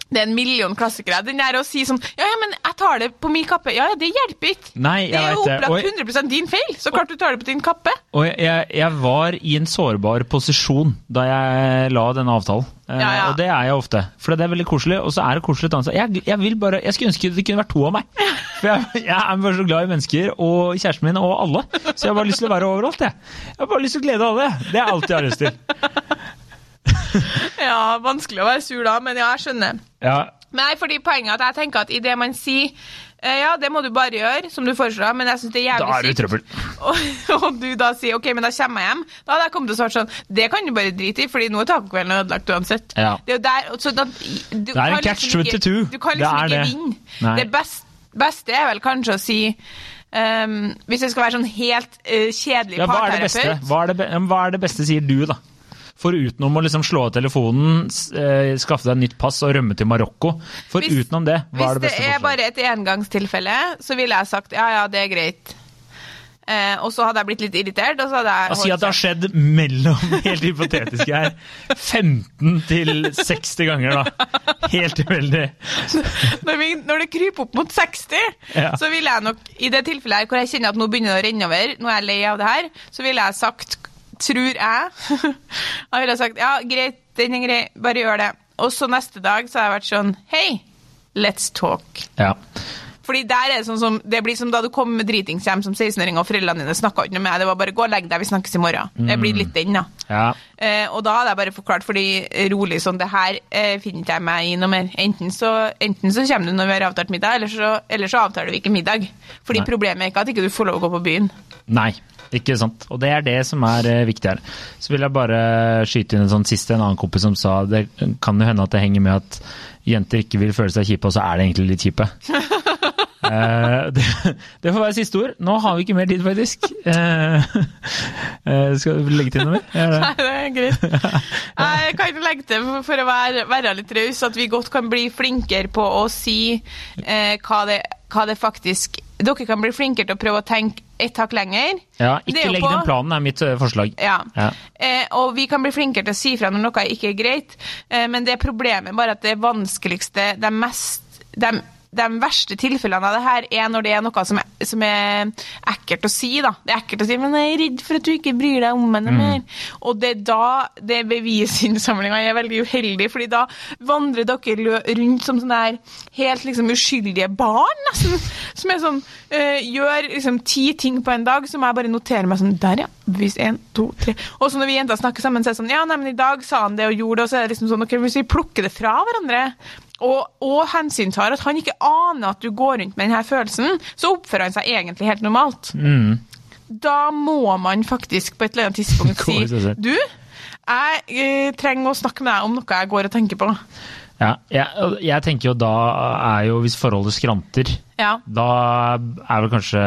[SPEAKER 2] Det er en million klassikere. Den der å si sånn Ja, ja, men jeg tar det på min kappe. Ja, ja, det hjelper ikke.
[SPEAKER 1] Nei,
[SPEAKER 2] det er jo opplagt 100% din feil. Så klart du tar det på din kappe.
[SPEAKER 1] Og jeg, jeg var i en sårbar posisjon da jeg la denne avtalen. Eh,
[SPEAKER 2] Ja, ja.
[SPEAKER 1] Og det er jeg ofte. For det er veldig koselig, og så er det koselig. Jeg, jeg, bare, jeg skulle ønske det kunne vært to av meg. For jeg, jeg er bare så glad i mennesker og kjæresten min og alle. Så jeg har bare lyst til å være overalt, jeg. Jeg har bare lyst til å glede alle. Det er alt jeg har lyst til.
[SPEAKER 2] Ja, vanskelig å være sur da, men ja, jeg skjønner.
[SPEAKER 1] Ja,
[SPEAKER 2] Nei, fordi poenget er at jeg tenker at i det man sier eh, ja, det må du bare gjøre, som du foreslår, men jeg syns det er
[SPEAKER 1] da er du
[SPEAKER 2] kjipt.
[SPEAKER 1] trøbbel.
[SPEAKER 2] Og, og du da sier ok, men da kommer jeg hjem. Da hadde jeg kommet til å svare sånn Det kan du bare drite i, fordi nå er tacokvelden ødelagt uansett.
[SPEAKER 1] Ja.
[SPEAKER 2] Det er jo der så da, du
[SPEAKER 1] Det er en catch
[SPEAKER 2] liksom ikke-
[SPEAKER 1] 22.
[SPEAKER 2] Du kan liksom ikke vinne.
[SPEAKER 1] Det,
[SPEAKER 2] Det best, beste er vel kanskje å si um, Hvis det skal være sånn helt uh, kjedelig
[SPEAKER 1] Ja, hva er
[SPEAKER 2] parterapeut
[SPEAKER 1] Hva er det, be- hva er det beste, sier du, da? For utenom å liksom slå av telefonen, eh, skaffe deg nytt pass og rømme til Marokko. For
[SPEAKER 2] Hvis-
[SPEAKER 1] utenom det, hva
[SPEAKER 2] Hvis
[SPEAKER 1] er det
[SPEAKER 2] det er
[SPEAKER 1] forslaget?
[SPEAKER 2] bare et engangstilfelle, så ville jeg sagt ja, ja, det er greit. Eh, og så hadde jeg blitt litt irritert, og så hadde jeg
[SPEAKER 1] si at det har skjedd mellom, helt hypotetisk her, 15 til 60 ganger, da. Helt tilfeldig.
[SPEAKER 2] når, når det kryper opp mot 60,
[SPEAKER 1] Ja.
[SPEAKER 2] så ville jeg nok, i det tilfellet her hvor jeg kjenner at nå begynner det å renne over, nå er jeg lei av det her, så ville jeg sagt, tror jeg, jeg ville sagt, ja, greit, den er grei, bare gjør det. Og så neste dag så har jeg vært sånn, hei, let's talk.
[SPEAKER 1] Ja.
[SPEAKER 2] Fordi der er det sånn som, det blir som da du kom med dritings hjem som 16-åring, og foreldrene dine snakka ikke noe med deg, det var bare gå og legg deg, vi snakkes i morgen. Det blir litt den da.
[SPEAKER 1] ja.
[SPEAKER 2] Eh, og da hadde jeg bare forklart, fordi rolig sånn, det her eh, finner ikke jeg meg i noe mer. Enten så, enten så kommer du når vi har avtalt middag, eller så, eller så avtaler vi ikke middag. Fordi
[SPEAKER 1] Nei.
[SPEAKER 2] problemet er ikke at ikke du får lov å gå på byen.
[SPEAKER 1] Nei, ikke sant. Og det er det som er eh, viktig her. Så vil jeg bare skyte inn en sånn siste, en annen kompis som sa det kan jo hende at det henger med at jenter ikke vil føle seg kjipe, og så er det egentlig litt kjipe. Eh, det, det får være siste ord. Nå har vi ikke mer tid, faktisk. Eh, eh, skal du legge til noe mer? Er det-
[SPEAKER 2] Nei, det er greit. Jeg kan legge til, for- å være, være litt raus, at vi godt kan bli flinkere på å si eh, hva, det, hva det faktisk Dere kan bli flinkere til å prøve å tenke et hakk lenger.
[SPEAKER 1] Ja, ikke legg
[SPEAKER 2] på-
[SPEAKER 1] den planen, er mitt forslag.
[SPEAKER 2] Ja.
[SPEAKER 1] Ja.
[SPEAKER 2] Eh, og vi kan bli flinkere til å si fra når noe ikke er greit, eh, men det er problemet bare at det vanskeligste, det mest de, de verste tilfellene av det her er når det er noe som er, som er ekkelt å si. da. Det er ekkelt å si 'men jeg er redd for at du ikke bryr deg om henne mer'. Og det er da det bevisinnsamlinga er veldig uheldig, fordi da vandrer dere rundt som sånne her helt liksom uskyldige barn, nesten. Som er sånn øh, Gjør liksom ti ting på en dag, så må jeg bare notere meg sånn Der, ja. Bevis én, to, tre. Og så når vi jenter snakker sammen, så er det sånn Ja, nei, men i dag sa han det og gjorde det, og så er det liksom sånn Ok, hvis vi plukker det fra hverandre og, og hensyntar at han ikke aner at du går rundt med denne følelsen, så oppfører han seg egentlig helt normalt.
[SPEAKER 1] Mm.
[SPEAKER 2] Da må man faktisk på et eller annet tidspunkt si. Du, jeg eh, trenger å snakke med deg om noe jeg går og tenker på.
[SPEAKER 1] Ja, jeg, jeg tenker jo da er jo hvis forholdet skranter,
[SPEAKER 2] Ja.
[SPEAKER 1] da er vel kanskje,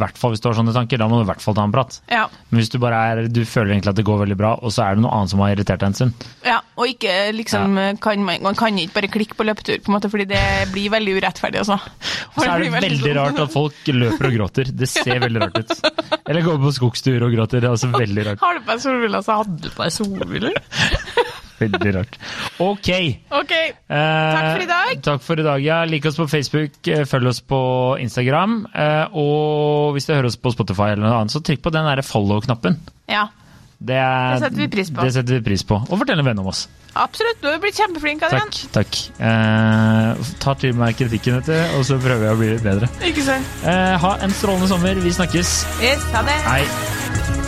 [SPEAKER 1] hvert fall hvis du har sånne tanker, da må du i hvert fall ta en prat.
[SPEAKER 2] Ja.
[SPEAKER 1] Men hvis du bare er, du føler egentlig at det går veldig bra, og så er det noe annet som har irritert deg en stund.
[SPEAKER 2] ja. Og ikke liksom kan man, man kan ikke bare klikke på løpetur, på en måte, fordi det blir veldig urettferdig, altså.
[SPEAKER 1] Og så er det
[SPEAKER 2] blir
[SPEAKER 1] veldig
[SPEAKER 2] sånn-
[SPEAKER 1] rart at folk løper og gråter. Det ser veldig rart ut. Eller går på skogstur og gråter. Det er også veldig rart.
[SPEAKER 2] Har du på deg solbriller, så hadde du på deg solbriller.
[SPEAKER 1] Veldig rart. Ok.
[SPEAKER 2] okay.
[SPEAKER 1] Takk
[SPEAKER 2] for i dag.
[SPEAKER 1] Takk for i dag, ja. Lik oss på Facebook, eh, følg oss på Instagram. eh, Og hvis du hører oss på Spotify eller noe annet, så trykk på den der follow-knappen.
[SPEAKER 2] Ja.
[SPEAKER 1] Det, er-
[SPEAKER 2] Det setter vi pris på.
[SPEAKER 1] Det setter vi pris på. Og fortell en venn om oss.
[SPEAKER 2] Absolutt. Du har blitt kjempeflink, Adrian.
[SPEAKER 1] Takk. takk. Eh, ta til meg kritikken, etter, og så prøver jeg å bli bedre.
[SPEAKER 2] Ikke sant?
[SPEAKER 1] Eh, ha en strålende sommer. Vi snakkes.
[SPEAKER 2] Yes, ha det.
[SPEAKER 1] Hei.